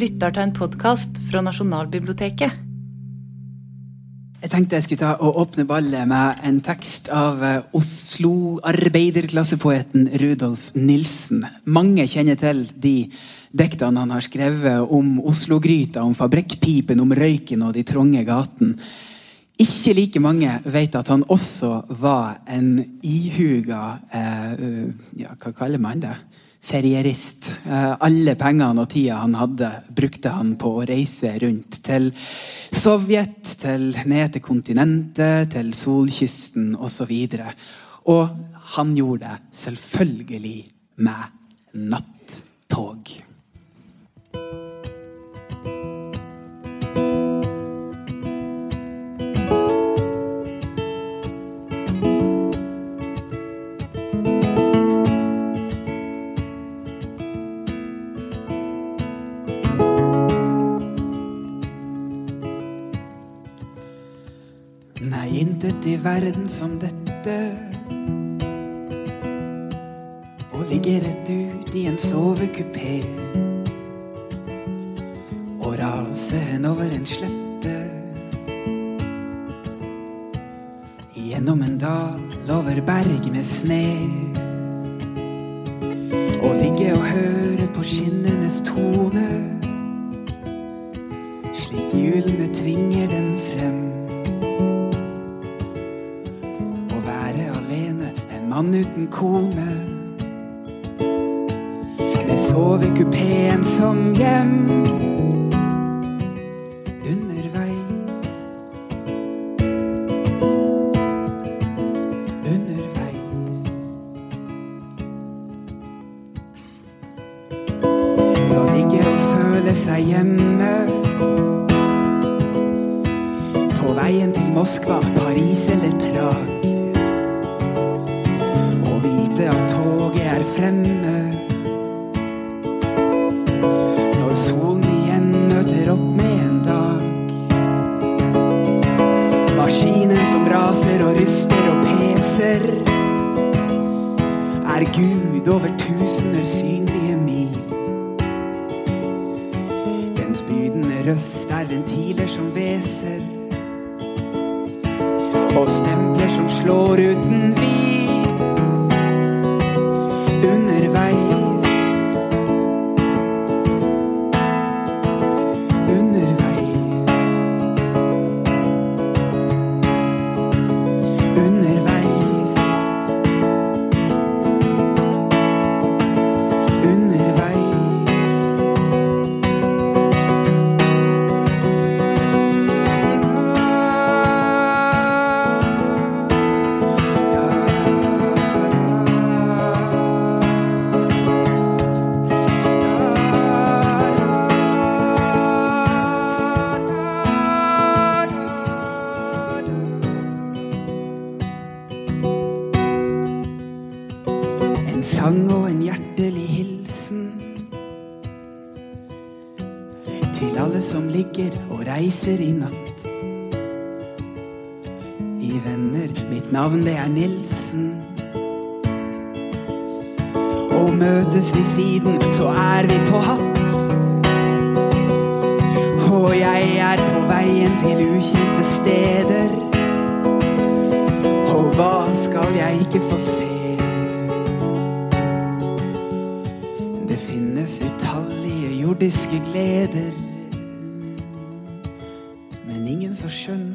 lytter til en podkast fra Nasjonalbiblioteket. Jeg tenkte jeg skulle ta og åpne ballet med en tekst av eh, Oslo-arbeiderklassepoeten Rudolf Nilsen. Mange kjenner til de diktene han har skrevet om Oslo-gryta, om fabrikkpipen, om røyken og de trange gatene. Ikke like mange vet at han også var en ihuga eh, ja, Hva kaller man det? Ferierist. Eh, alle pengene og tida han hadde, brukte han på å reise rundt. Til Sovjet, til ned til kontinentet, til solkysten osv. Og, og han gjorde det selvfølgelig med nattog. Verden som dette. Å ligge rett ut i en sovekupé. Og rase over en slette. Gjennom en dal over berg med sne. Og ligge og høre på skinnenes tone. Slik hjulene tvinger den frem. Mann uten kone. Med sovekupeen som hjem.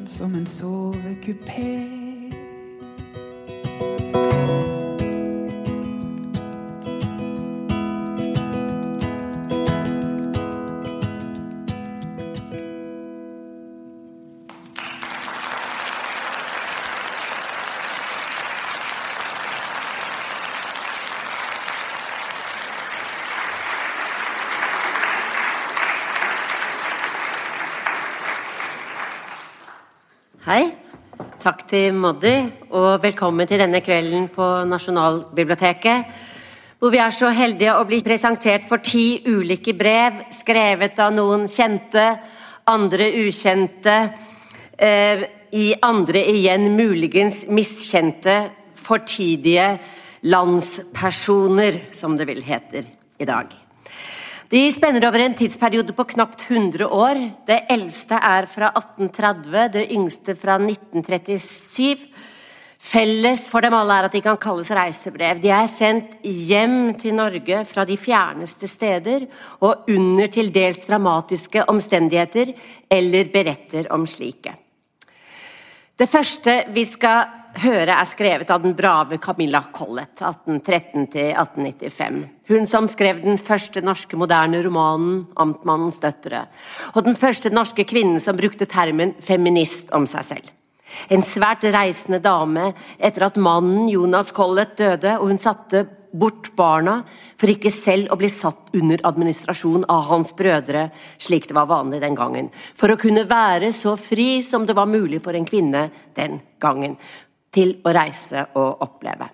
Så skjønn som en Takk til Moddi, og velkommen til denne kvelden på Nasjonalbiblioteket. Hvor vi er så heldige å bli presentert for ti ulike brev, skrevet av noen kjente, andre ukjente, eh, i andre igjen muligens miskjente, fortidige landspersoner, som det vil heter i dag. De spenner over en tidsperiode på knapt 100 år. Det eldste er fra 1830, det yngste fra 1937. Felles for dem alle er at de kan kalles reisebrev. De er sendt hjem til Norge fra de fjerneste steder og under til dels dramatiske omstendigheter, eller beretter om slike. Det første vi skal høre, er skrevet av den brave Camilla Collett, 1813-1895. Hun som skrev den første norske moderne romanen 'Amtmannens døtre', og den første norske kvinnen som brukte termen 'feminist' om seg selv. En svært reisende dame etter at mannen Jonas Collett døde, og hun satte bort barna for ikke selv å bli satt under administrasjon av hans brødre, slik det var vanlig den gangen, for å kunne være så fri som det var mulig for en kvinne den gangen, til å reise og oppleve.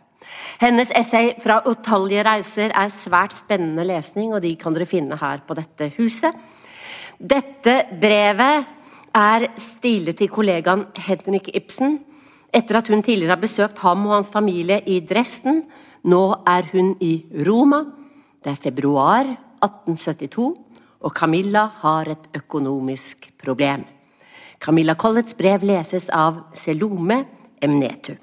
Hennes essay fra utallige reiser er svært spennende lesning, og de kan dere finne her på dette huset. Dette brevet er stilet til kollegaen Henrik Ibsen etter at hun tidligere har besøkt ham og hans familie i Dresden. Nå er hun i Roma. Det er februar 1872, og Camilla har et økonomisk problem. Camilla Collets brev leses av Selome Emnetu.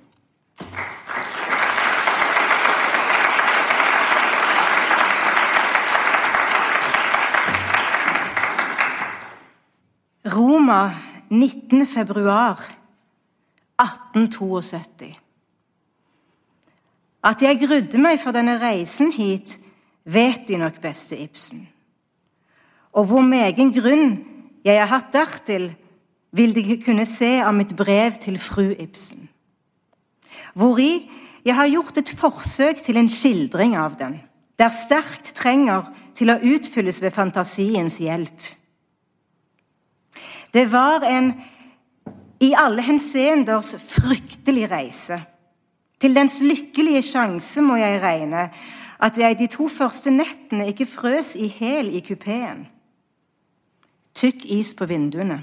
Roma 19. februar 1872. At jeg grudde meg for denne reisen hit, vet De nok, beste Ibsen. Og hvor megen grunn jeg har hatt dertil, vil De kunne se av mitt brev til fru Ibsen. Hvori jeg har gjort et forsøk til en skildring av den, der sterkt trenger til å utfylles ved fantasiens hjelp. Det var en i alle henseenders fryktelig reise. Til dens lykkelige sjanse må jeg regne at jeg de to første nettene ikke frøs i hæl i kupeen. Tykk is på vinduene.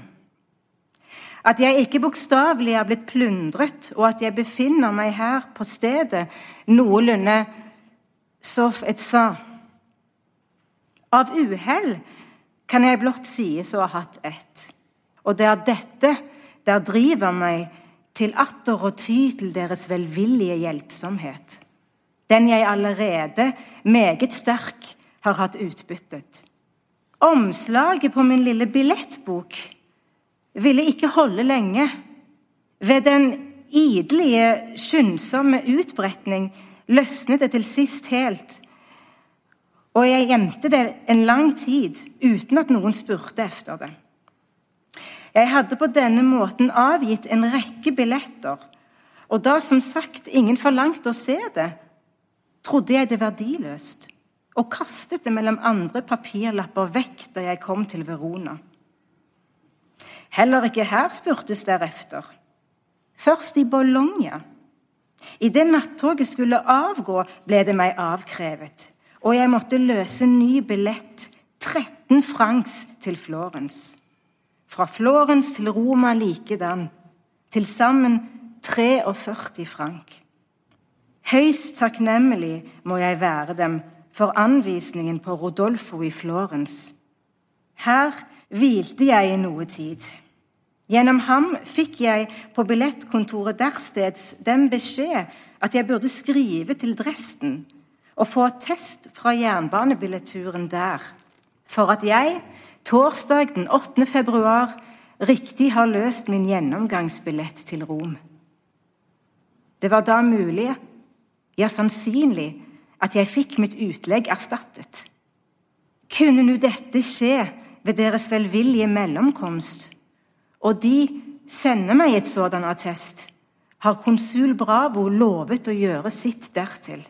At jeg ikke bokstavelig er blitt plundret, og at jeg befinner meg her på stedet noenlunde sof et sa. Av uhell kan jeg blott sies å ha hatt ett. Og det er dette der driver meg til atter å ty til deres velvillige hjelpsomhet, den jeg allerede meget sterk har hatt utbyttet. Omslaget på min lille billettbok ville ikke holde lenge. Ved den idlige, skyndsomme utbretning løsnet det til sist helt, og jeg gjemte det en lang tid uten at noen spurte efter det. Jeg hadde på denne måten avgitt en rekke billetter, og da som sagt ingen forlangte å se det, trodde jeg det verdiløst, og kastet det mellom andre papirlapper vekk da jeg kom til Verona. Heller ikke her spurtes derefter. Først i Bologna. Idet nattoget skulle avgå, ble det meg avkrevet, og jeg måtte løse ny billett, 13 francs til Florens. Fra Florens til Roma likedan. Til sammen 43 frank. Høyst takknemlig må jeg være dem for anvisningen på Rodolfo i Florens. Her hvilte jeg i noe tid. Gjennom ham fikk jeg på billettkontoret dersteds den beskjed at jeg burde skrive til Dresden og få attest fra jernbanebilleturen der, for at jeg torsdag den 8. februar riktig har løst min gjennomgangsbillett til Rom. Det var da mulig, ja sannsynlig, at jeg fikk mitt utlegg erstattet. Kunne nå dette skje ved deres velvillige mellomkomst, og de sender meg et sådan attest, har konsul Bravo lovet å gjøre sitt dertil.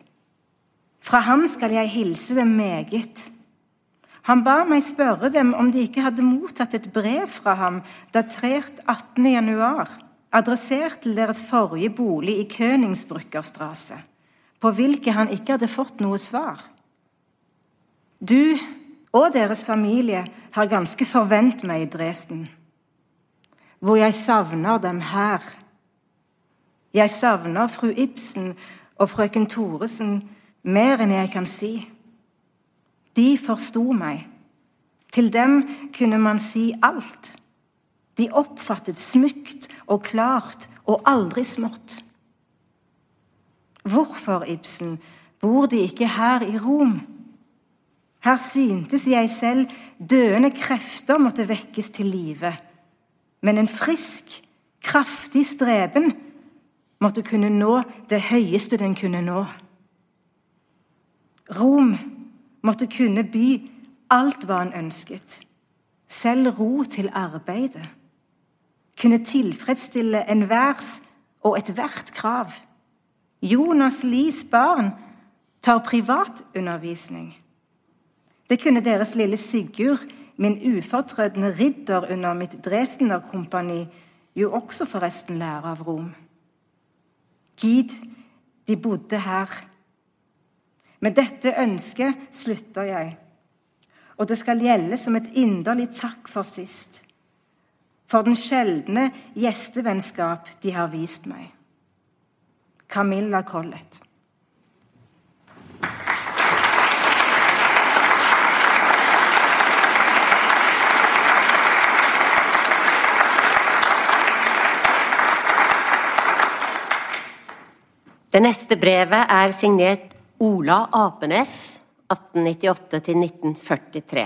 Fra ham skal jeg hilse dem meget. Han ba meg spørre dem om de ikke hadde mottatt et brev fra ham datert 18. januar, adressert til deres forrige bolig i Königsbrückerstrasse, på hvilket han ikke hadde fått noe svar. Du og deres familie har ganske forvent meg i Dresden, hvor jeg savner dem her. Jeg savner fru Ibsen og frøken Thoresen mer enn jeg kan si. De forsto meg, Til dem kunne man si alt. De oppfattet smukt og klart og aldri smått. Hvorfor, Ibsen, bor de ikke her i Rom? Her syntes jeg selv døende krefter måtte vekkes til live. Men en frisk, kraftig streben måtte kunne nå det høyeste den kunne nå. Rom måtte kunne by alt hva han ønsket, selv ro til arbeidet. Kunne tilfredsstille enhvers og ethvert krav. Jonas Lies barn tar privatundervisning. Det kunne deres lille Sigurd, min ufortrødne ridder under mitt Dresdener-kompani, jo også forresten lære av Rom. Gid de bodde her. Med dette ønsket slutter jeg, og det skal gjelde som et inderlig takk for sist, for den sjeldne gjestevennskap de har vist meg. Camilla Collett. Det neste brevet er signert Ola Apenes, 1898-1943.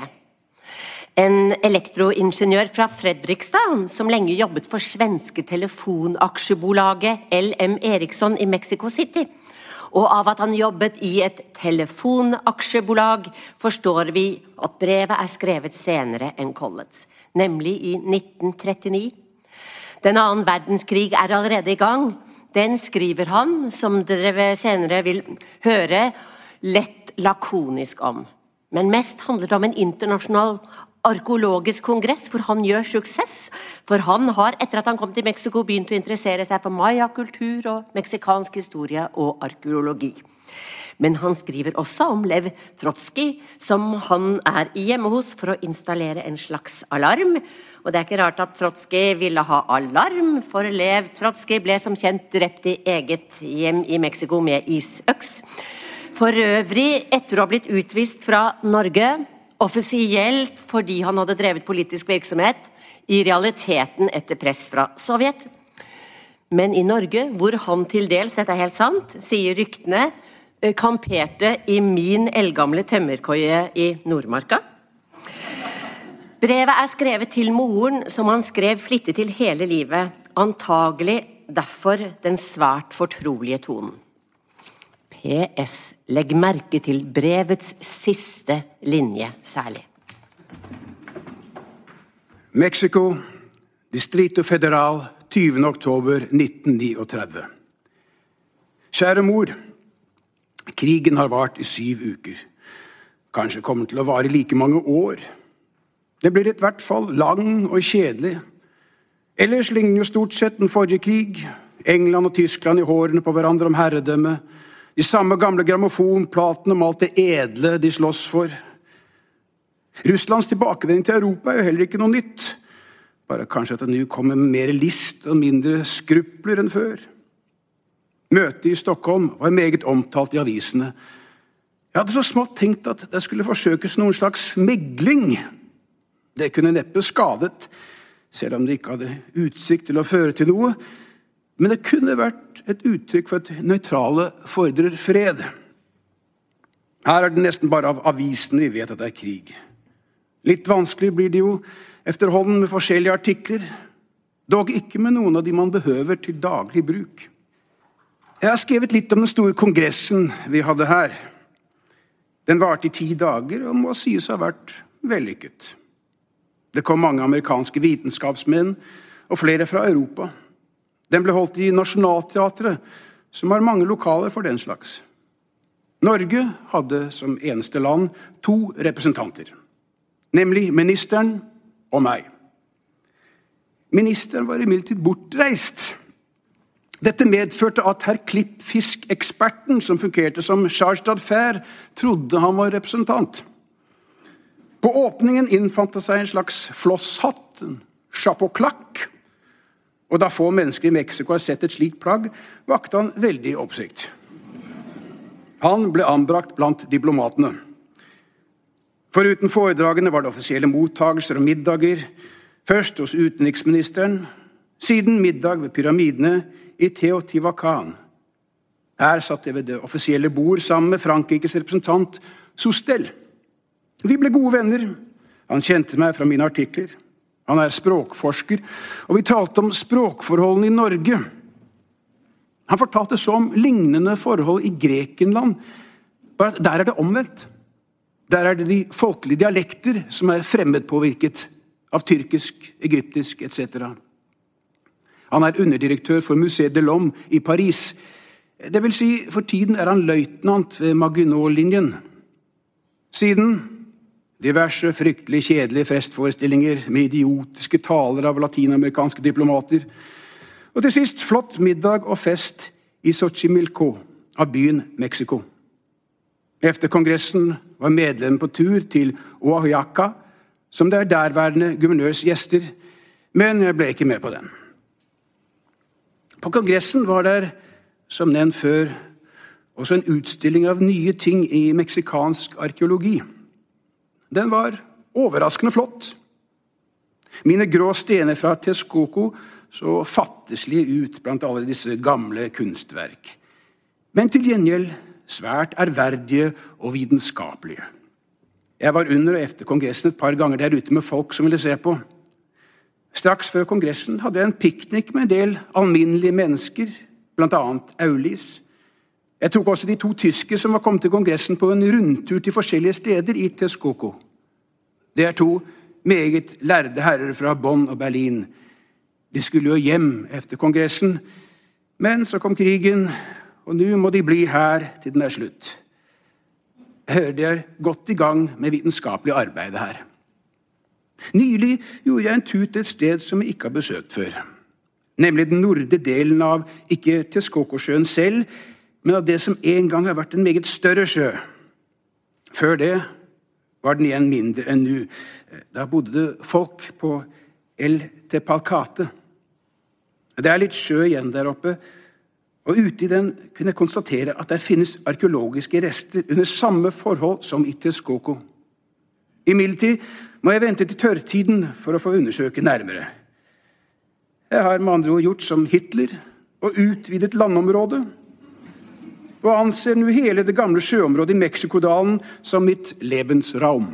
En elektroingeniør fra Fredrikstad som lenge jobbet for svenske telefonaksjebolaget LM Eriksson i Mexico City. Og av at han jobbet i et telefonaksjebolag, forstår vi at brevet er skrevet senere enn Collets, nemlig i 1939. Den annen verdenskrig er allerede i gang. Den skriver han, som dere senere vil høre, lett lakonisk om. Men mest handler det om en internasjonal arkeologisk kongress hvor han gjør suksess. For han har etter at han kom til Mexico begynt å interessere seg for mayakultur og meksikansk historie og arkeologi. Men han skriver også om Lev Trotskij, som han er hjemme hos for å installere en slags alarm. Og det er ikke rart at Trotskij ville ha alarm, for Lev Trotskij ble som kjent drept i eget hjem i Mexico med isøks. For øvrig etter å ha blitt utvist fra Norge, offisielt fordi han hadde drevet politisk virksomhet, i realiteten etter press fra Sovjet. Men i Norge, hvor han til dels, dette er helt sant, sier ryktene, kamperte i min eldgamle tømmerkoie i Nordmarka. Brevet er skrevet til moren, som han skrev flittig til hele livet. Antagelig derfor den svært fortrolige tonen. PS. Legg merke til brevets siste linje særlig. Mexico, Distrito Federal, 20. oktober 1939. Kjære mor. Krigen har vart i syv uker. Kanskje kommer til å vare like mange år. Det blir i hvert fall lang og kjedelig. Ellers ligner jo stort sett den forrige krig. England og Tyskland i hårene på hverandre om herredømme. De samme gamle grammofonplatene om alt det edle de slåss for. Russlands tilbakevending til Europa er jo heller ikke noe nytt. Bare kanskje at det nå kommer mer list og mindre skrupler enn før. Møtet i Stockholm var meget omtalt i avisene. Jeg hadde så smått tenkt at det skulle forsøkes noen slags megling. Det kunne neppe skadet, selv om det ikke hadde utsikt til å føre til noe. Men det kunne vært et uttrykk for at nøytrale fordrer fred. Her er det nesten bare av avisene vi vet at det er krig. Litt vanskelig blir det jo efterhånden med forskjellige artikler, dog ikke med noen av de man behøver til daglig bruk. Jeg har skrevet litt om den store kongressen vi hadde her. Den varte i ti dager og må sies å ha vært vellykket. Det kom mange amerikanske vitenskapsmenn og flere fra Europa. Den ble holdt i Nationaltheatret, som har mange lokaler for den slags. Norge hadde som eneste land to representanter nemlig ministeren og meg. Ministeren var imidlertid bortreist. Dette medførte at herr Klippfisk-eksperten, som fungerte som Charstad Fair, trodde han var representant. På åpningen innfant det seg en slags flosshatt, en chapeau-claque. Og da få mennesker i Mexico har sett et slikt plagg, vakte han veldig oppsikt. Han ble anbrakt blant diplomatene. Foruten foredragene var det offisielle mottagelser og middager. Først hos utenriksministeren, siden middag ved pyramidene i Teotihuacan. Her satt jeg ved det offisielle bord sammen med Frankrikes representant Sostel. Vi ble gode venner. Han kjente meg fra mine artikler. Han er språkforsker, og vi talte om språkforholdene i Norge. Han fortalte så om lignende forhold i Grekenland, bare der er det omvendt. Der er det de folkelige dialekter som er fremmedpåvirket av tyrkisk, egyptisk etc. Han er underdirektør for Musée de l'Homme i Paris. Det vil si, for tiden er han løytnant ved Maginot-linjen. Siden diverse fryktelig kjedelige festforestillinger med idiotiske taler av latinamerikanske diplomater. Og til sist flott middag og fest i Xochimilco av byen Mexico. Efter kongressen var medlemmene på tur til Oahuaca, som det er derværende guvernørs gjester, men jeg ble ikke med på den. På kongressen var der, som nevnt før, også en utstilling av nye ting i meksikansk arkeologi. Den var overraskende flott. Mine grå stener fra Texcoco så fattigslige ut blant alle disse gamle kunstverk, men til gjengjeld svært ærverdige og vitenskapelige. Jeg var under og etter kongressen et par ganger der ute med folk som ville se på. Straks før kongressen hadde jeg en piknik med en del alminnelige mennesker, bl.a. Aulis. Jeg tok også de to tyske som var kommet til kongressen på en rundtur til forskjellige steder i Texcoco. Det er to meget lærde herrer fra Bonn og Berlin. De skulle jo hjem etter kongressen, men så kom krigen, og nå må de bli her til den er slutt. Jeg hører de er godt i gang med vitenskapelig arbeid her. Nylig gjorde jeg en tur til et sted som jeg ikke har besøkt før. Nemlig den nordre delen av ikke Texcoco-sjøen selv, men av det som en gang har vært en meget større sjø. Før det var den igjen mindre enn nå. Da bodde det folk på El Tepalcate. Det er litt sjø igjen der oppe, og ute i den kunne jeg konstatere at der finnes arkeologiske rester under samme forhold som i Texcoco. Imidlertid må jeg vente til tørrtiden for å få undersøke nærmere. Jeg har med andre ord gjort som Hitler og utvidet landområdet, og anser nå hele det gamle sjøområdet i Mexikodalen som mitt Lebensraum.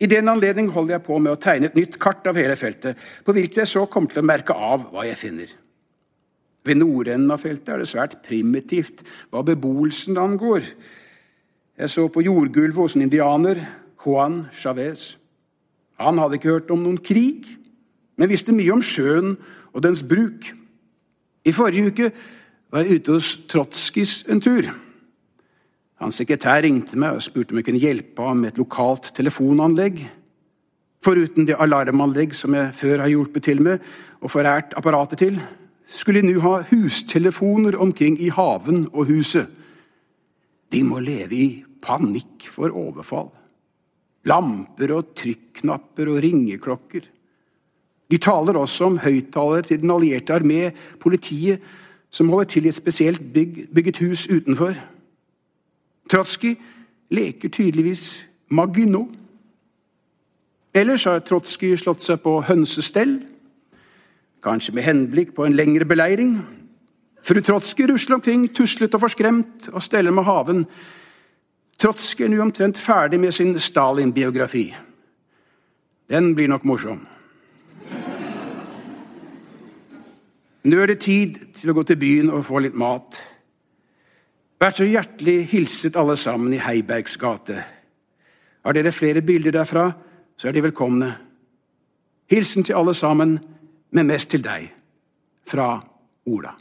I den anledning holder jeg på med å tegne et nytt kart av hele feltet, på hvilket jeg så kommer til å merke av hva jeg finner. Ved nordenden av feltet er det svært primitivt hva beboelsen angår. Jeg så på jordgulvet hos en indianer, Juan Chavez. Han hadde ikke hørt om noen krig, men visste mye om sjøen og dens bruk. I forrige uke var jeg ute hos Trotskis en tur. Hans sekretær ringte meg og spurte om jeg kunne hjelpe ham med et lokalt telefonanlegg. Foruten det alarmanlegg som jeg før har hjulpet til med og forært apparatet til, skulle de nå ha hustelefoner omkring i haven og huset. De må leve i panikk for overfall. Lamper og trykknapper og ringeklokker. De taler også om høyttalere til den allierte armé, politiet, som holder til i et spesielt bygg, bygget hus utenfor. Trotskij leker tydeligvis Maginot. Ellers har Trotskij slått seg på hønsestell, kanskje med henblikk på en lengre beleiring. Fru Trotskij rusler omkring, tuslet og forskremt, og steller med haven. Trotskij er nå omtrent ferdig med sin Stalin-biografi. Den blir nok morsom. Nå er det tid til å gå til byen og få litt mat. Vær så hjertelig hilset alle sammen i Heibergs gate. Har dere flere bilder derfra, så er de velkomne. Hilsen til alle sammen, men mest til deg. Fra Ola.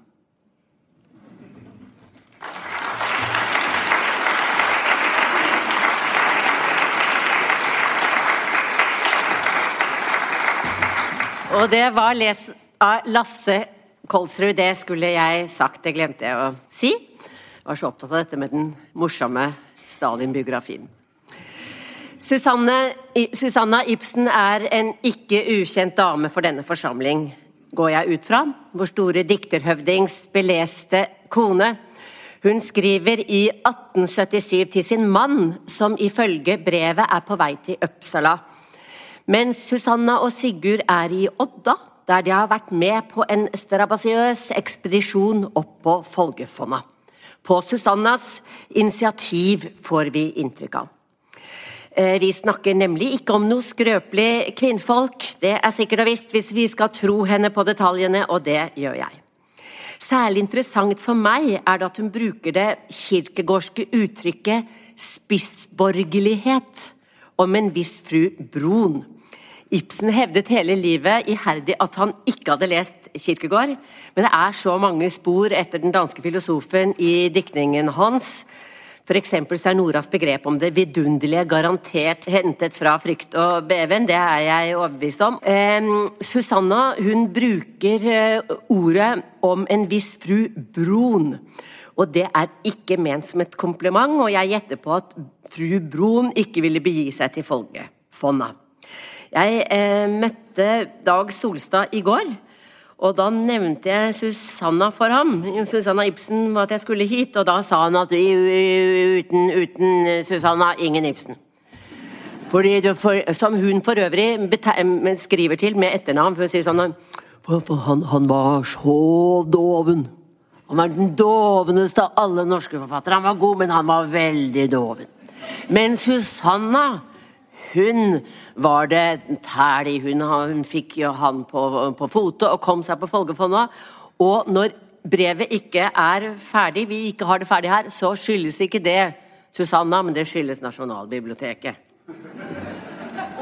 Og det var lest av Lasse Kolsrud. Det skulle jeg sagt, det glemte jeg å si. Jeg var så opptatt av dette med den morsomme Stalin-biografien. Susanne, Susanna Ibsen er en ikke ukjent dame for denne forsamling, går jeg ut fra. Vår store dikterhøvdings beleste kone. Hun skriver i 1877 til sin mann, som ifølge brevet er på vei til Uppsala. Mens Susanna og Sigurd er i Odda, der de har vært med på en strabasiøs ekspedisjon opp på Folgefonna. På Susannas initiativ, får vi inntrykk av. Eh, vi snakker nemlig ikke om noe skrøpelig kvinnfolk, det er sikkert og visst hvis vi skal tro henne på detaljene, og det gjør jeg. Særlig interessant for meg er det at hun bruker det kirkegårdske uttrykket spissborgerlighet om en viss fru Brun. Ibsen hevdet hele livet iherdig at han ikke hadde lest Kirkegård, men det er så mange spor etter den danske filosofen i diktningen hans F.eks. så er Noras begrep om det vidunderlige garantert hentet fra frykt og beven. Det er jeg overbevist om. Eh, Susanna hun bruker eh, ordet om en viss fru Brun. Og det er ikke ment som et kompliment, og jeg gjetter på at fru Brun ikke ville begi seg til Folgefonna. Jeg eh, møtte Dag Solstad i går. Og da nevnte jeg Susanna for ham, Susanna Ibsen, var at jeg skulle hit. Og da sa han at uten, uten Susanna, ingen Ibsen. Fordi for, som hun for øvrig skriver til med etternavn, for å si sånn for, for han, han, var så doven. Han var den doveneste av alle norske forfattere. Han var god, men han var veldig doven. Men Susanna hun var det tæl. Hun, hun fikk jo han på, på fote og kom seg på Folgefonna. Og når brevet ikke er ferdig, vi ikke har det ferdig her, så skyldes ikke det Susanna, men det skyldes Nasjonalbiblioteket.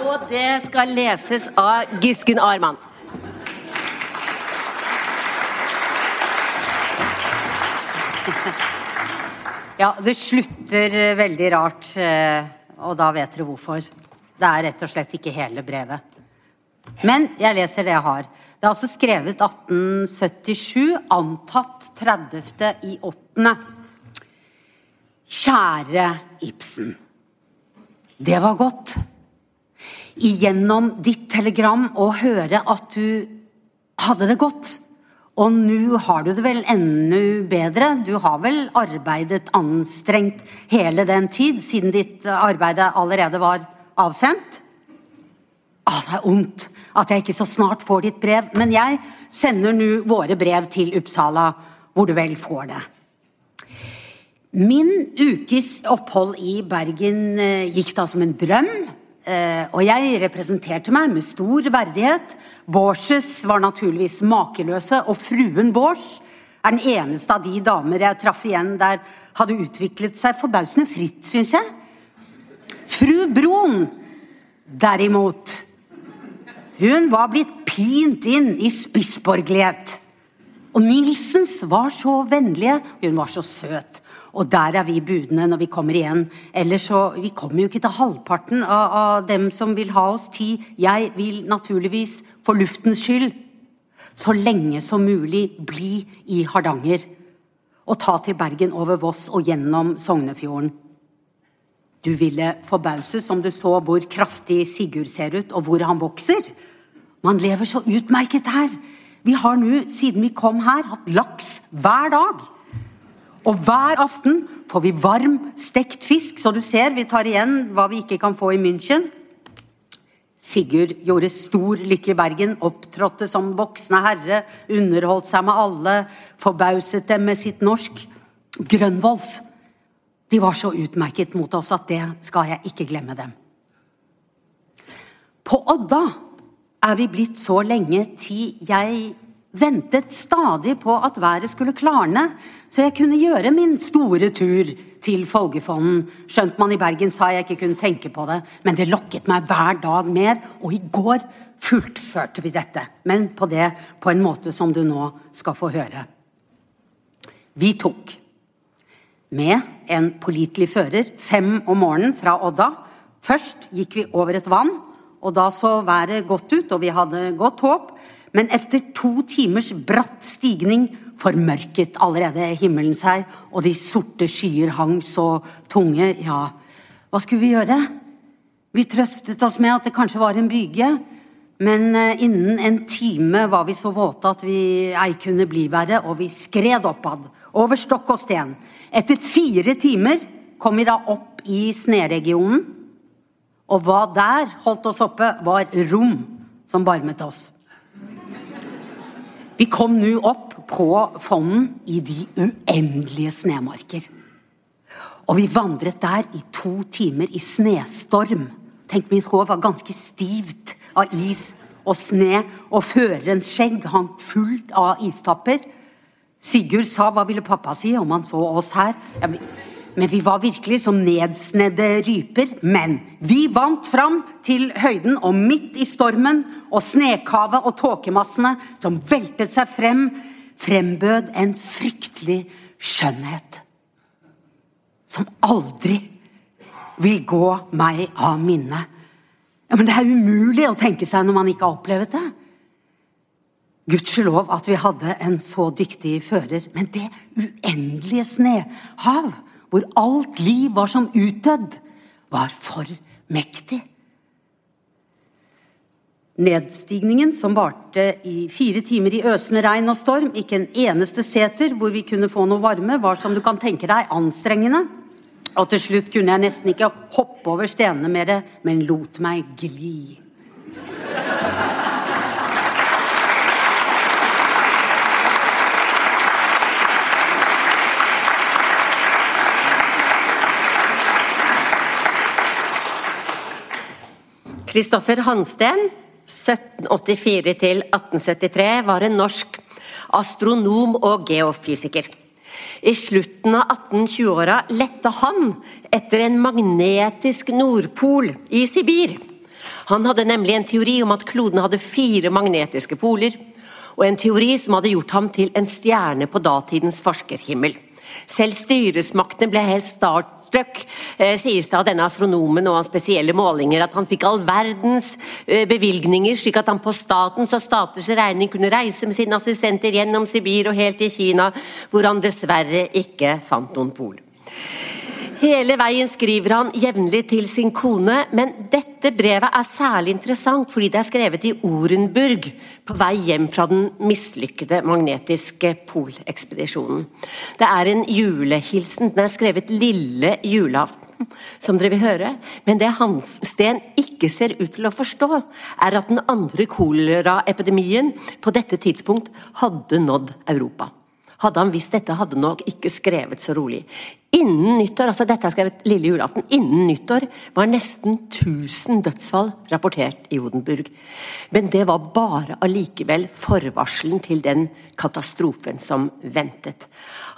Og det skal leses av Gisken Arman. Ja, det slutter veldig rart, eh, og da vet dere hvorfor. Det er rett og slett ikke hele brevet. Men jeg leser det jeg har. Det er altså skrevet 1877, antatt 30. i 8. Kjære Ibsen. Det var godt. Igjennom ditt telegram å høre at du hadde det godt. Og nå har du det vel enda bedre. Du har vel arbeidet anstrengt hele den tid, siden ditt arbeid allerede var avsendt. Ah, det er ondt at jeg ikke så snart får ditt brev, men jeg sender nå våre brev til Uppsala, hvor du vel får det. Min ukes opphold i Bergen eh, gikk da som en drøm, eh, og jeg representerte meg med stor verdighet. Borses var naturligvis makeløse, og fruen Bors er den eneste av de damer jeg traff igjen der hadde utviklet seg forbausende fritt, syns jeg. Fru Broen, derimot, hun var blitt pint inn i spissborgerlighet. Og Nilsens var så vennlige, hun var så søt. Og der er vi budene når vi kommer igjen. Ellers så, Vi kommer jo ikke til halvparten av, av dem som vil ha oss tid. Jeg vil naturligvis, for luftens skyld, så lenge som mulig bli i Hardanger. Og ta til Bergen over Voss og gjennom Sognefjorden. Du ville forbauses om du så hvor kraftig Sigurd ser ut, og hvor han vokser. Man lever så utmerket her. Vi har nå, siden vi kom her, hatt laks hver dag. Og hver aften får vi varm, stekt fisk, så du ser vi tar igjen hva vi ikke kan få i München. Sigurd gjorde stor lykke i Bergen, opptrådte som voksne herre, underholdt seg med alle, forbauset dem med sitt norsk. Grønvolls de var så utmerket mot oss at det skal jeg ikke glemme dem. På Odda er vi blitt så lenge til jeg ventet stadig på at været skulle klarne, så jeg kunne gjøre min store tur til Folgefonden. Skjønt man i Bergen sa jeg ikke kunne tenke på det, men det lokket meg hver dag mer, og i går fullførte vi dette. Men på det på en måte som du nå skal få høre. Vi tok med en pålitelig fører fem om morgenen fra Odda. Først gikk vi over et vann, og da så været godt ut, og vi hadde godt håp. Men etter to timers bratt stigning formørket allerede himmelen seg, og de sorte skyer hang så tunge. Ja, hva skulle vi gjøre? Vi trøstet oss med at det kanskje var en byge. Men eh, innen en time var vi så våte at vi ei kunne bli verre, og vi skred oppad, over stokk og sten. Etter fire timer kom vi da opp i sneregionen, og hva der holdt oss oppe, var rom som varmet oss. Vi kom nå opp på fonden i de uendelige snemarker. Og vi vandret der i to timer i snestorm. Tenk, mitt hår var ganske stivt av is og sne, og førerens skjegg hang fullt av istapper. Sigurd sa 'hva ville pappa si' om han så oss her? Ja, men vi var virkelig som nedsnedde ryper. Men vi vant fram til høyden, og midt i stormen og snekavet og tåkemassene som veltet seg frem, frembød en fryktelig skjønnhet. Som aldri vil gå meg av minne. Ja, Men det er umulig å tenke seg når man ikke har opplevd det. Gudskjelov at vi hadde en så dyktig fører. Men det uendelige snehav, hvor alt liv var som utdødd, var for mektig. Nedstigningen, som varte i fire timer i øsende regn og storm, ikke en eneste seter hvor vi kunne få noe varme, var som du kan tenke deg anstrengende. Og til slutt kunne jeg nesten ikke hoppe over stenene mer, men lot meg gli. Kristoffer Hansten, 1784-1873, var en norsk astronom og geofysiker. I slutten av 1820-åra lette han etter en magnetisk nordpol i Sibir. Han hadde nemlig en teori om at kloden hadde fire magnetiske poler, og en teori som hadde gjort ham til en stjerne på datidens forskerhimmel. Selv styresmaktene ble helt startstruck, eh, sies det av denne astronomen og hans spesielle målinger, at han fikk all verdens eh, bevilgninger, slik at han på statens og staters regning kunne reise med sine assistenter gjennom Sibir og helt til Kina, hvor han dessverre ikke fant noen pol. Hele veien skriver han jevnlig til sin kone, men dette brevet er særlig interessant fordi det er skrevet i Orenburg på vei hjem fra den mislykkede magnetiske polekspedisjonen. Det er en julehilsen. Den er skrevet lille julaften, som dere vil høre. Men det Hansten ikke ser ut til å forstå, er at den andre koleraepidemien på dette tidspunkt hadde nådd Europa. Hadde han visst dette, hadde han nok ikke skrevet så rolig. Innen nyttår, altså dette er skrevet lille julaften, innen nyttår var nesten 1000 dødsfall rapportert i Odenburg. Men det var bare allikevel forvarselen til den katastrofen som ventet.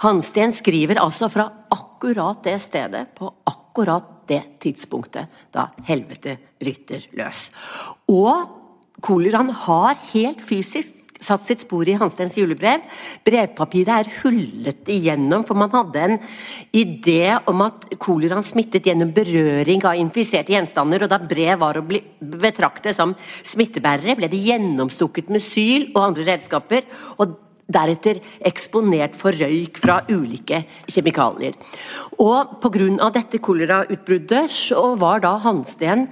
Hansten skriver altså fra akkurat det stedet, på akkurat det tidspunktet da helvete bryter løs. Og koleraen har helt fysisk satt sitt spor i Hansteins julebrev. Brevpapiret er hullet igjennom, for man hadde en idé om at koleraen smittet gjennom berøring av infiserte gjenstander, og da brev var å bli betraktet som smittebærere, ble de gjennomstukket med syl og andre redskaper. og deretter eksponert for røyk fra ulike kjemikalier. Og Pga. dette kolerautbruddet så var da Hansten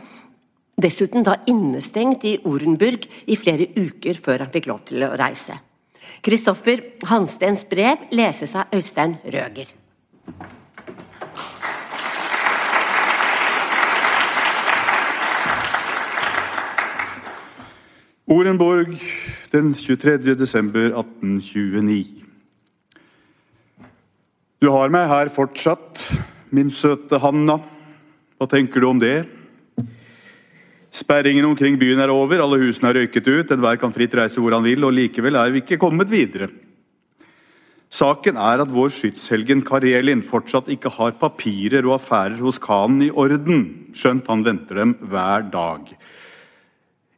Dessuten da innestengt i Orenburg i flere uker før han fikk lov til å reise. Kristoffer Hansteens brev leses av Øystein Røger. Orenborg den 23. desember 1829. Du har meg her fortsatt, min søte Hanna. Hva tenker du om det? Sperringen omkring byen er over, alle husene er røyket ut, enhver kan fritt reise hvor han vil, og likevel er vi ikke kommet videre. Saken er at vår skytshelgen Karelin fortsatt ikke har papirer og affærer hos khanen i orden, skjønt han venter dem hver dag.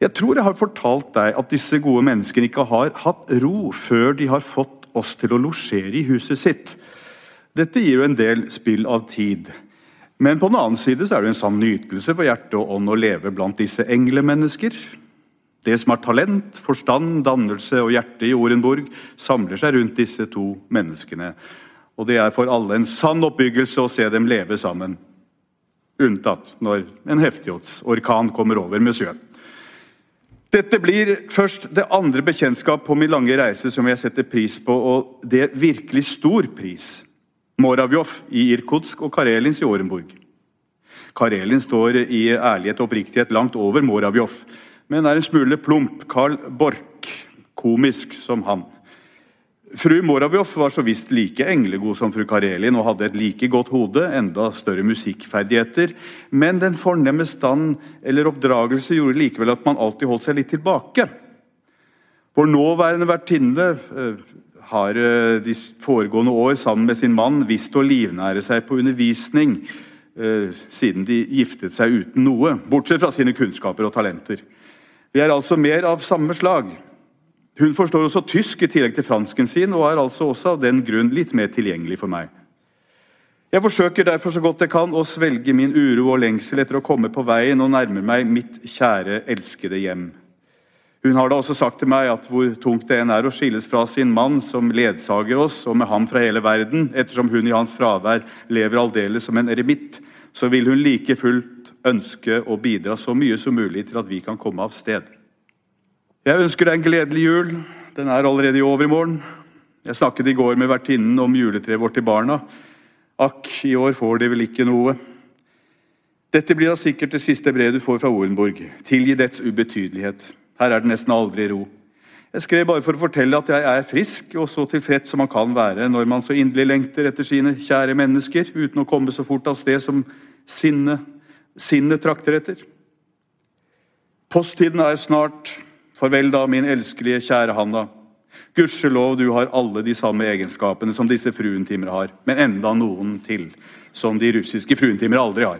Jeg tror jeg har fortalt deg at disse gode menneskene ikke har hatt ro før de har fått oss til å losjere i huset sitt. Dette gir jo en del spill av tid. Men på den annen side så er det en sann nytelse for hjerte og ånd å leve blant disse englemennesker. Det som har talent, forstand, dannelse og hjerte i Orenborg, samler seg rundt disse to menneskene. Og det er for alle en sann oppbyggelse å se dem leve sammen. Unntatt når en heftighetsorkan kommer over med sjøen. Dette blir først det andre bekjentskap på min lange reise som jeg setter pris på, og det er virkelig stor pris. Moravjov i Irkutsk og Karelins i Orenburg. Karelin står i ærlighet og oppriktighet langt over Moravjov, men er en smule plump. Karl Borch, komisk som han. Fru Moravjov var så visst like englegod som fru Karelin og hadde et like godt hode, enda større musikkferdigheter, men den fornemme stand eller oppdragelse gjorde likevel at man alltid holdt seg litt tilbake. Vår nåværende vertinne eh, har eh, de foregående år sammen med sin mann visst å livnære seg på undervisning eh, siden de giftet seg uten noe, bortsett fra sine kunnskaper og talenter. Vi er altså mer av samme slag. Hun forstår også tysk i tillegg til fransken sin, og er altså også av den grunn litt mer tilgjengelig for meg. Jeg forsøker derfor så godt jeg kan å svelge min uro og lengsel etter å komme på veien og nærme meg mitt kjære, elskede hjem. Hun har da også sagt til meg at hvor tungt det enn er å skilles fra sin mann, som ledsager oss, og med ham fra hele verden, ettersom hun i hans fravær lever aldeles som en eremitt, så vil hun like fullt ønske å bidra så mye som mulig til at vi kan komme av sted. Jeg ønsker deg en gledelig jul. Den er allerede i overmorgen. Jeg snakket i går med vertinnen om juletreet vårt til barna. Akk, i år får de vel ikke noe. Dette blir da sikkert det siste brevet du får fra Orenburg. Tilgi dets ubetydelighet. Her er det nesten aldri ro. Jeg skrev bare for å fortelle at jeg er frisk og så tilfreds som man kan være når man så inderlig lengter etter sine kjære mennesker, uten å komme så fort av sted som sinnet sinne trakter etter. Posttiden er snart. Farvel da, min elskelige, kjære Hanna. Gudskjelov du har alle de samme egenskapene som disse fruentimer har, men enda noen til, som de russiske fruentimer aldri har.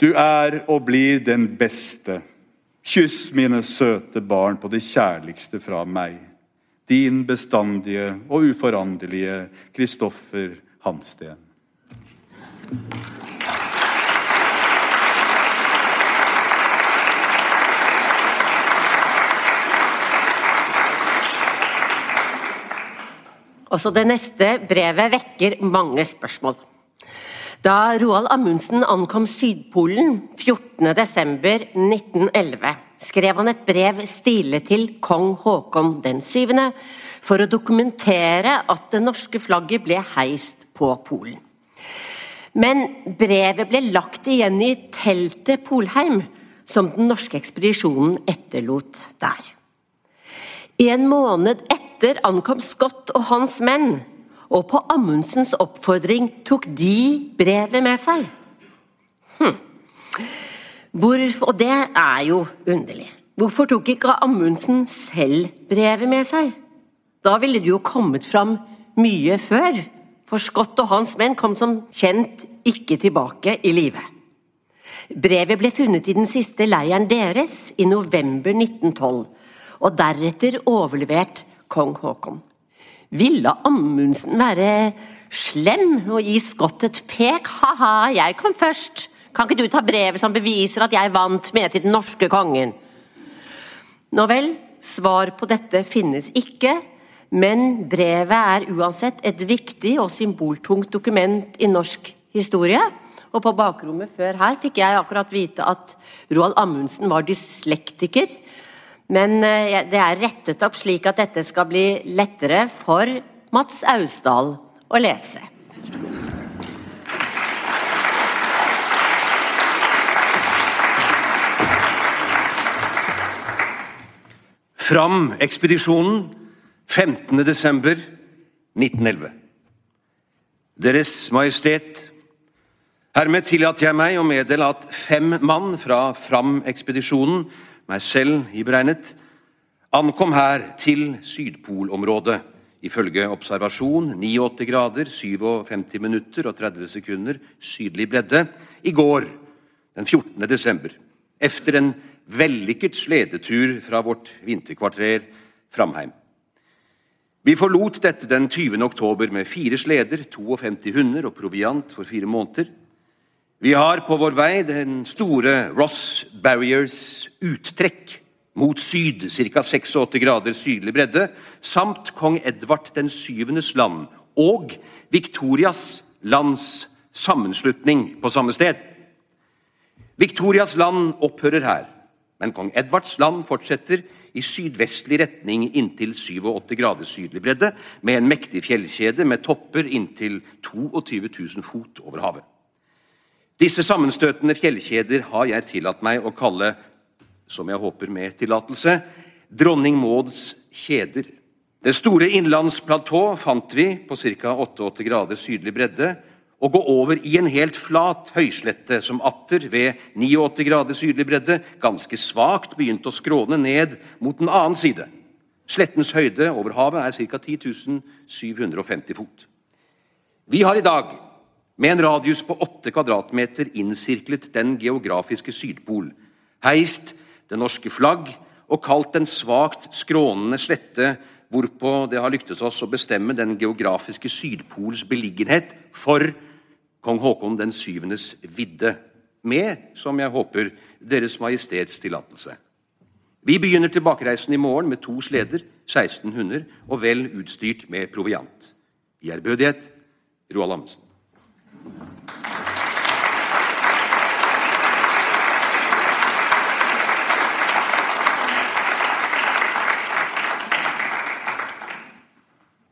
Du er og blir den beste Kyss mine søte barn på det kjærligste fra meg. Din bestandige og uforanderlige Kristoffer Hansten. Også det neste brevet vekker mange spørsmål. Da Roald Amundsen ankom Sydpolen 14.12.1911, skrev han et brev stilet til kong Haakon den syvende for å dokumentere at det norske flagget ble heist på Polen. Men brevet ble lagt igjen i teltet Polheim, som den norske ekspedisjonen etterlot der. En måned etter ankom Scott og hans menn og på Amundsens oppfordring tok de brevet med seg. Hm. Hvorfor, og det er jo underlig. Hvorfor tok ikke Amundsen selv brevet med seg? Da ville det jo kommet fram mye før, for Scott og hans menn kom som kjent ikke tilbake i live. Brevet ble funnet i den siste leiren deres i november 1912, og deretter overlevert kong Haakon. Ville Amundsen være slem og gi Scott et pek? Ha-ha, jeg kom først. Kan ikke du ta brevet som beviser at jeg vant med til den norske kongen? Nå vel, svar på dette finnes ikke, men brevet er uansett et viktig og symboltungt dokument i norsk historie. Og på bakrommet før her fikk jeg akkurat vite at Roald Amundsen var dyslektiker. Men eh, det er rettet opp slik at dette skal bli lettere for Mats Austdal å lese. Fram-ekspedisjonen 15.12.1911. Deres Majestet, hermed tillater jeg meg å meddele at fem mann fra Fram-ekspedisjonen meg selv iberegnet, ankom her til Sydpolområdet ifølge observasjon 89 grader, 57 minutter og 30 sekunder sydlig bredde i går, den 14. desember, efter en vellykket sledetur fra vårt vinterkvarter Framheim. Vi forlot dette den 20. oktober med fire sleder, 52 hunder og proviant for fire måneder. Vi har på vår vei den store Ross Barriers uttrekk mot syd, ca. 86 grader sydlig bredde, samt kong Edvard den syvendes land og Victorias lands sammenslutning på samme sted. Victorias land opphører her, Men kong Edvards land fortsetter i sydvestlig retning inntil 87 grader sydlig bredde, med en mektig fjellkjede med topper inntil 22 000 fot over havet. Disse sammenstøtende fjellkjeder har jeg tillatt meg å kalle, som jeg håper med tillatelse, Dronning Mauds kjeder. Det store innlandsplatå fant vi på ca. 88 grader sydlig bredde, og gå over i en helt flat høyslette som atter, ved 89 grader sydlig bredde, ganske svakt begynte å skråne ned mot den annen side. Slettens høyde over havet er ca. 10 750 fot. Vi har i dag, med en radius på åtte kvadratmeter, innsirklet den geografiske Sydpol, heist det norske flagg og kalt den svakt skrånende slette hvorpå det har lyktes oss å bestemme den geografiske Sydpols beliggenhet for kong Haakon den syvendes vidde, med, som jeg håper, Deres Majestets tillatelse. Vi begynner tilbakereisen i morgen med to sleder, 16 hunder og vel utstyrt med proviant. I ærbødighet Roald Amundsen.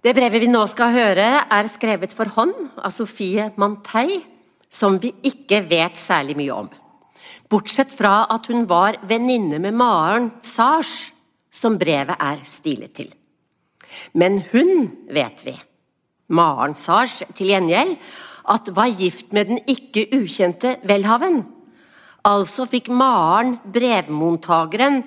Det brevet vi nå skal høre, er skrevet for hånd av Sofie Mantei, som vi ikke vet særlig mye om. Bortsett fra at hun var venninne med Maren Sars, som brevet er stilet til. Men hun vet vi, Maren Sars til gjengjeld, at var gift med den ikke ukjente Welhaven. Altså fikk Maren brevmottageren,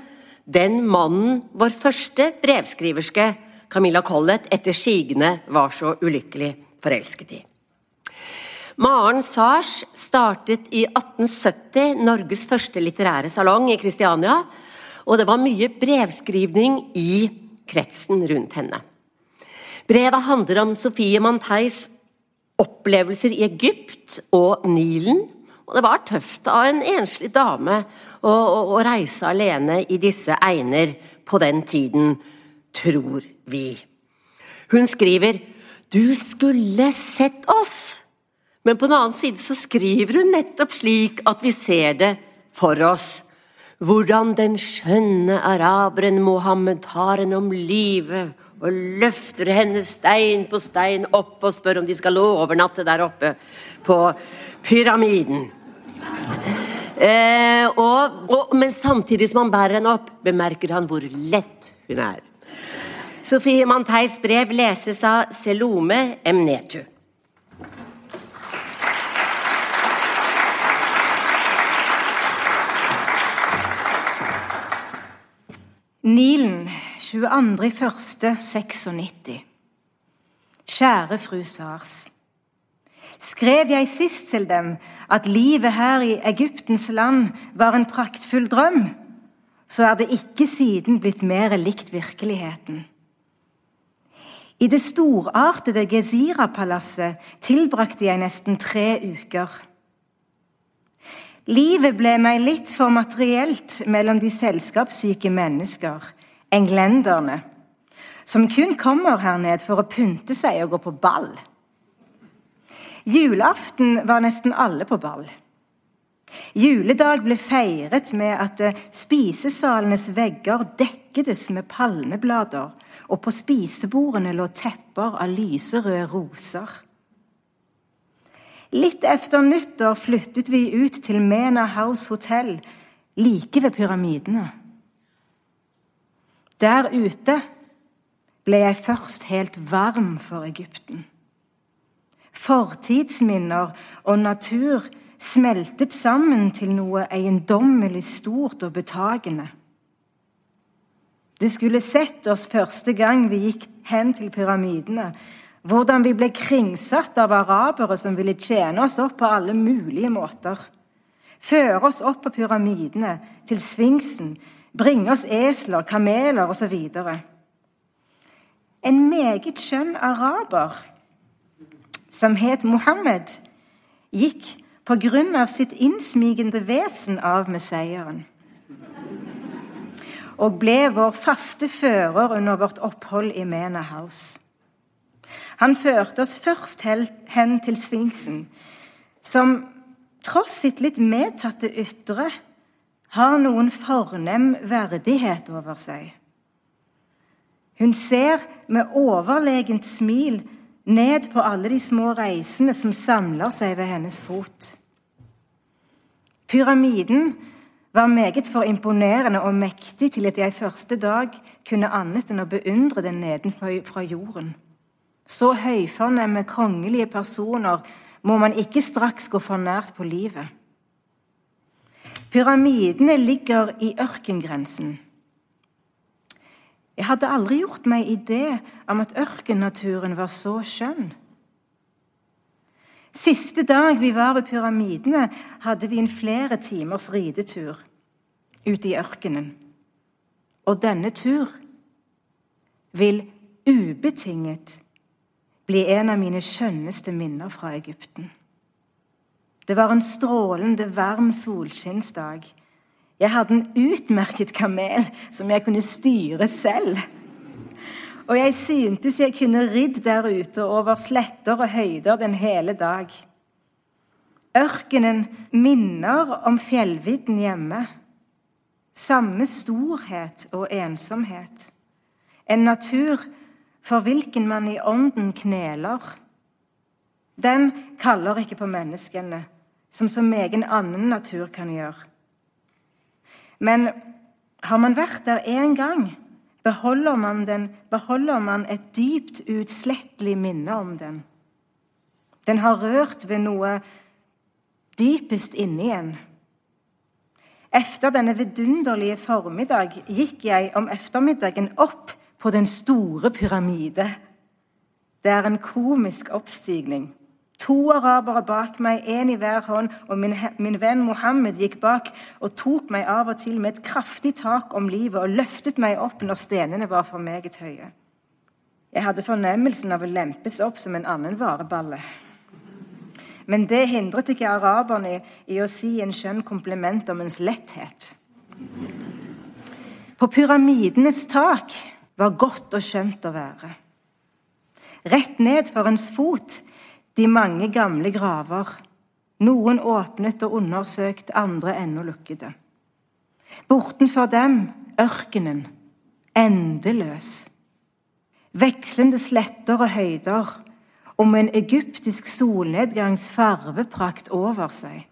den mannen vår første brevskriverske Camilla Collett etter sigende var så ulykkelig forelsket i. Maren Sars startet i 1870 Norges første litterære salong i Kristiania, og det var mye brevskrivning i kretsen rundt henne. Brevet handler om Sofie Manteis opplevelser i Egypt og Nilen. Og det var tøft av en enslig dame å, å, å reise alene i disse egner på den tiden, tror vi. Hun skriver 'Du skulle sett oss', men på den annen side så skriver hun nettopp slik at vi ser det for oss. Hvordan den skjønne araberen Mohammed tar henne om livet og løfter henne stein på stein opp og spør om de skal overnatte der oppe på pyramiden. Eh, og, og, men samtidig som han bærer henne opp, bemerker han hvor lett hun er. Sofie Manteis brev leses av Selome Emnetu. Nilen, 22.01.96. Kjære fru Sars. Skrev jeg sist til dem at livet her i Egyptens land var en praktfull drøm, så er det ikke siden blitt mer likt virkeligheten. I det storartede Gezira-palasset tilbrakte jeg nesten tre uker. Livet ble meg litt for materielt mellom de selskapssyke mennesker, englenderne, som kun kommer her ned for å pynte seg og gå på ball. Julaften var nesten alle på ball. Juledag ble feiret med at spisesalenes vegger dekkedes med palmeblader og på spisebordene lå tepper av lyserøde roser. Litt efter nyttår flyttet vi ut til Mena House Hotel, like ved pyramidene. Der ute ble jeg først helt varm for Egypten. Fortidsminner og natur smeltet sammen til noe eiendommelig stort og betagende. Du skulle sett oss første gang vi gikk hen til pyramidene. Hvordan vi ble kringsatt av arabere som ville tjene oss opp på alle mulige måter. Føre oss opp på pyramidene, til sfinksen, bringe oss esler, kameler osv. En meget skjønn araber som het Mohammed, gikk på grunn av sitt innsmigende vesen av med seieren og ble vår faste fører under vårt opphold i Mena House. Han førte oss først hen til Sfinksen, som tross sitt litt medtatte ytre har noen fornem verdighet over seg. Hun ser med overlegent smil ned på alle de små reisende som samler seg ved hennes fot. Pyramiden var meget for imponerende og mektig til at jeg første dag kunne annet enn å beundre den nedenfra jorden. Så høyfornemme kongelige personer må man ikke straks gå for nært på livet. Pyramidene ligger i ørkengrensen. Jeg hadde aldri gjort meg idé om at ørkennaturen var så skjønn. Siste dag vi var ved pyramidene, hadde vi en flere timers ridetur ute i ørkenen. Og denne tur vil ubetinget bli en av mine skjønneste minner fra Egypten. Det var en strålende, varm solskinnsdag. Jeg hadde en utmerket kamel som jeg kunne styre selv. Og jeg syntes jeg kunne ridd der ute over sletter og høyder den hele dag. Ørkenen minner om fjellvidden hjemme. Samme storhet og ensomhet. En natur for hvilken man i ånden kneler. Den kaller ikke på menneskene, som så egen annen natur kan gjøre. Men har man vært der én gang, beholder man, den, beholder man et dypt uutslettelig minne om den. Den har rørt ved noe dypest inni en. Efter denne vidunderlige formiddag gikk jeg om ettermiddagen opp på den store pyramide. Det er en komisk oppstigning. To arabere bak meg, én i hver hånd, og min, min, venn Mohammed gikk bak og tok meg av og til med et kraftig tak om livet og løftet meg opp når stenene var for meget høye. Jeg hadde fornemmelsen av å lempes opp som en annen vareballe. Men det hindret ikke araberne i å si en skjønn kompliment om ens letthet. På pyramidenes tak var godt og skjønt å være. Rett ned for ens fot de mange gamle graver. Noen åpnet og undersøkt, andre ennå lukkede. Bortenfor dem ørkenen, endeløs. Vekslende sletter og høyder, og med en egyptisk solnedgangs farveprakt over seg.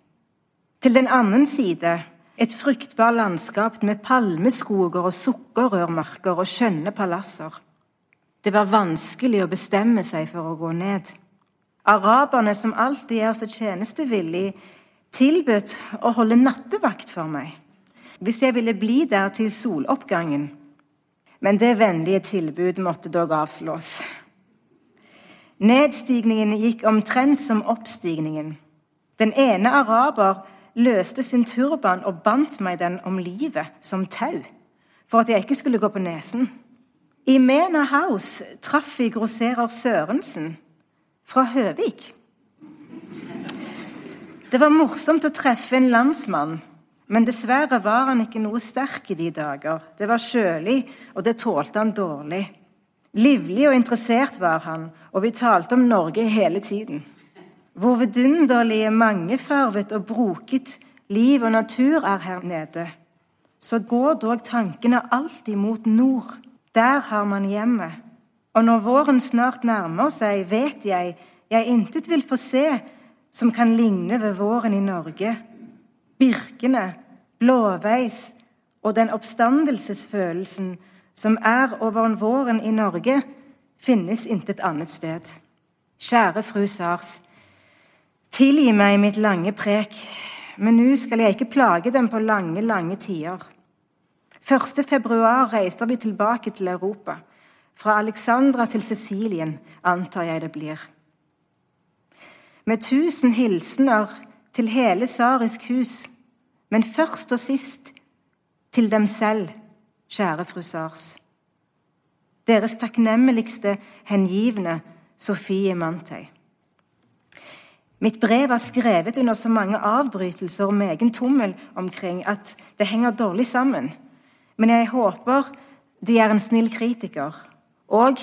Til den annen side et fruktbar landskap med palmeskoger og sukkerrørmarker og skjønne palasser. Det var vanskelig å bestemme seg for å gå ned. Araberne, som alltid er så tjenestevillige, tilbudt å holde nattevakt for meg hvis jeg ville bli der til soloppgangen. Men det vennlige tilbud måtte dog avslås. Nedstigningen gikk omtrent som oppstigningen. Den ene araber løste sin turban og bandt meg den om livet som tau, for at jeg ikke skulle gå på nesen. I Mena House traff vi grosserer Sørensen fra Høvik. Det var morsomt å treffe en landsmann, men dessverre var han ikke noe sterk i de dager. Det var kjølig, og det tålte han dårlig. Livlig og interessert var han, og vi talte om Norge hele tiden. Hvor vidunderlige, mangefarvet og broket liv og natur er her nede. Så går dog tankene alltid mot nord. Der har man hjemmet. Og når våren snart nærmer seg, vet jeg jeg intet vil få se som kan ligne ved våren i Norge. Birkene, blåveis og den oppstandelsesfølelsen som er over våren i Norge, finnes intet annet sted. Kjære fru Sars. Tilgi meg mitt lange prek, men nå skal jeg ikke plage dem på lange, lange tider. 1. februar reiser vi tilbake til Europa. Fra Alexandra til Sicilien, antar jeg det blir. Med tusen hilsener til hele Sarisk hus, men først og sist til dem selv, kjære fru Sars. Deres takknemligste hengivne Sofie Mantøy. Mitt brev er skrevet under så mange avbrytelser og egen tommel omkring at det henger dårlig sammen. Men jeg håper de er en snill kritiker og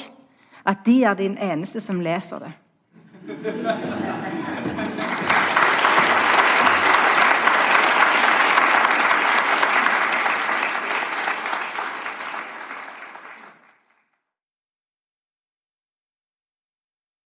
at de er din eneste som leser det.